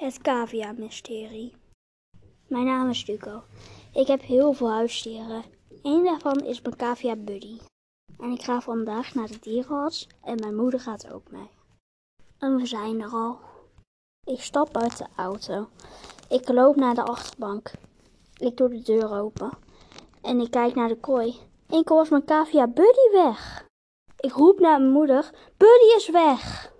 Het cavia-mysterie. Mijn naam is Duco. Ik heb heel veel huisdieren. Eén daarvan is mijn cavia Buddy. En ik ga vandaag naar de dierenarts en mijn moeder gaat ook mee. En we zijn er al. Ik stap uit de auto. Ik loop naar de achterbank. Ik doe de deur open. En ik kijk naar de kooi. Enkel was mijn cavia Buddy weg. Ik roep naar mijn moeder. Buddy is weg.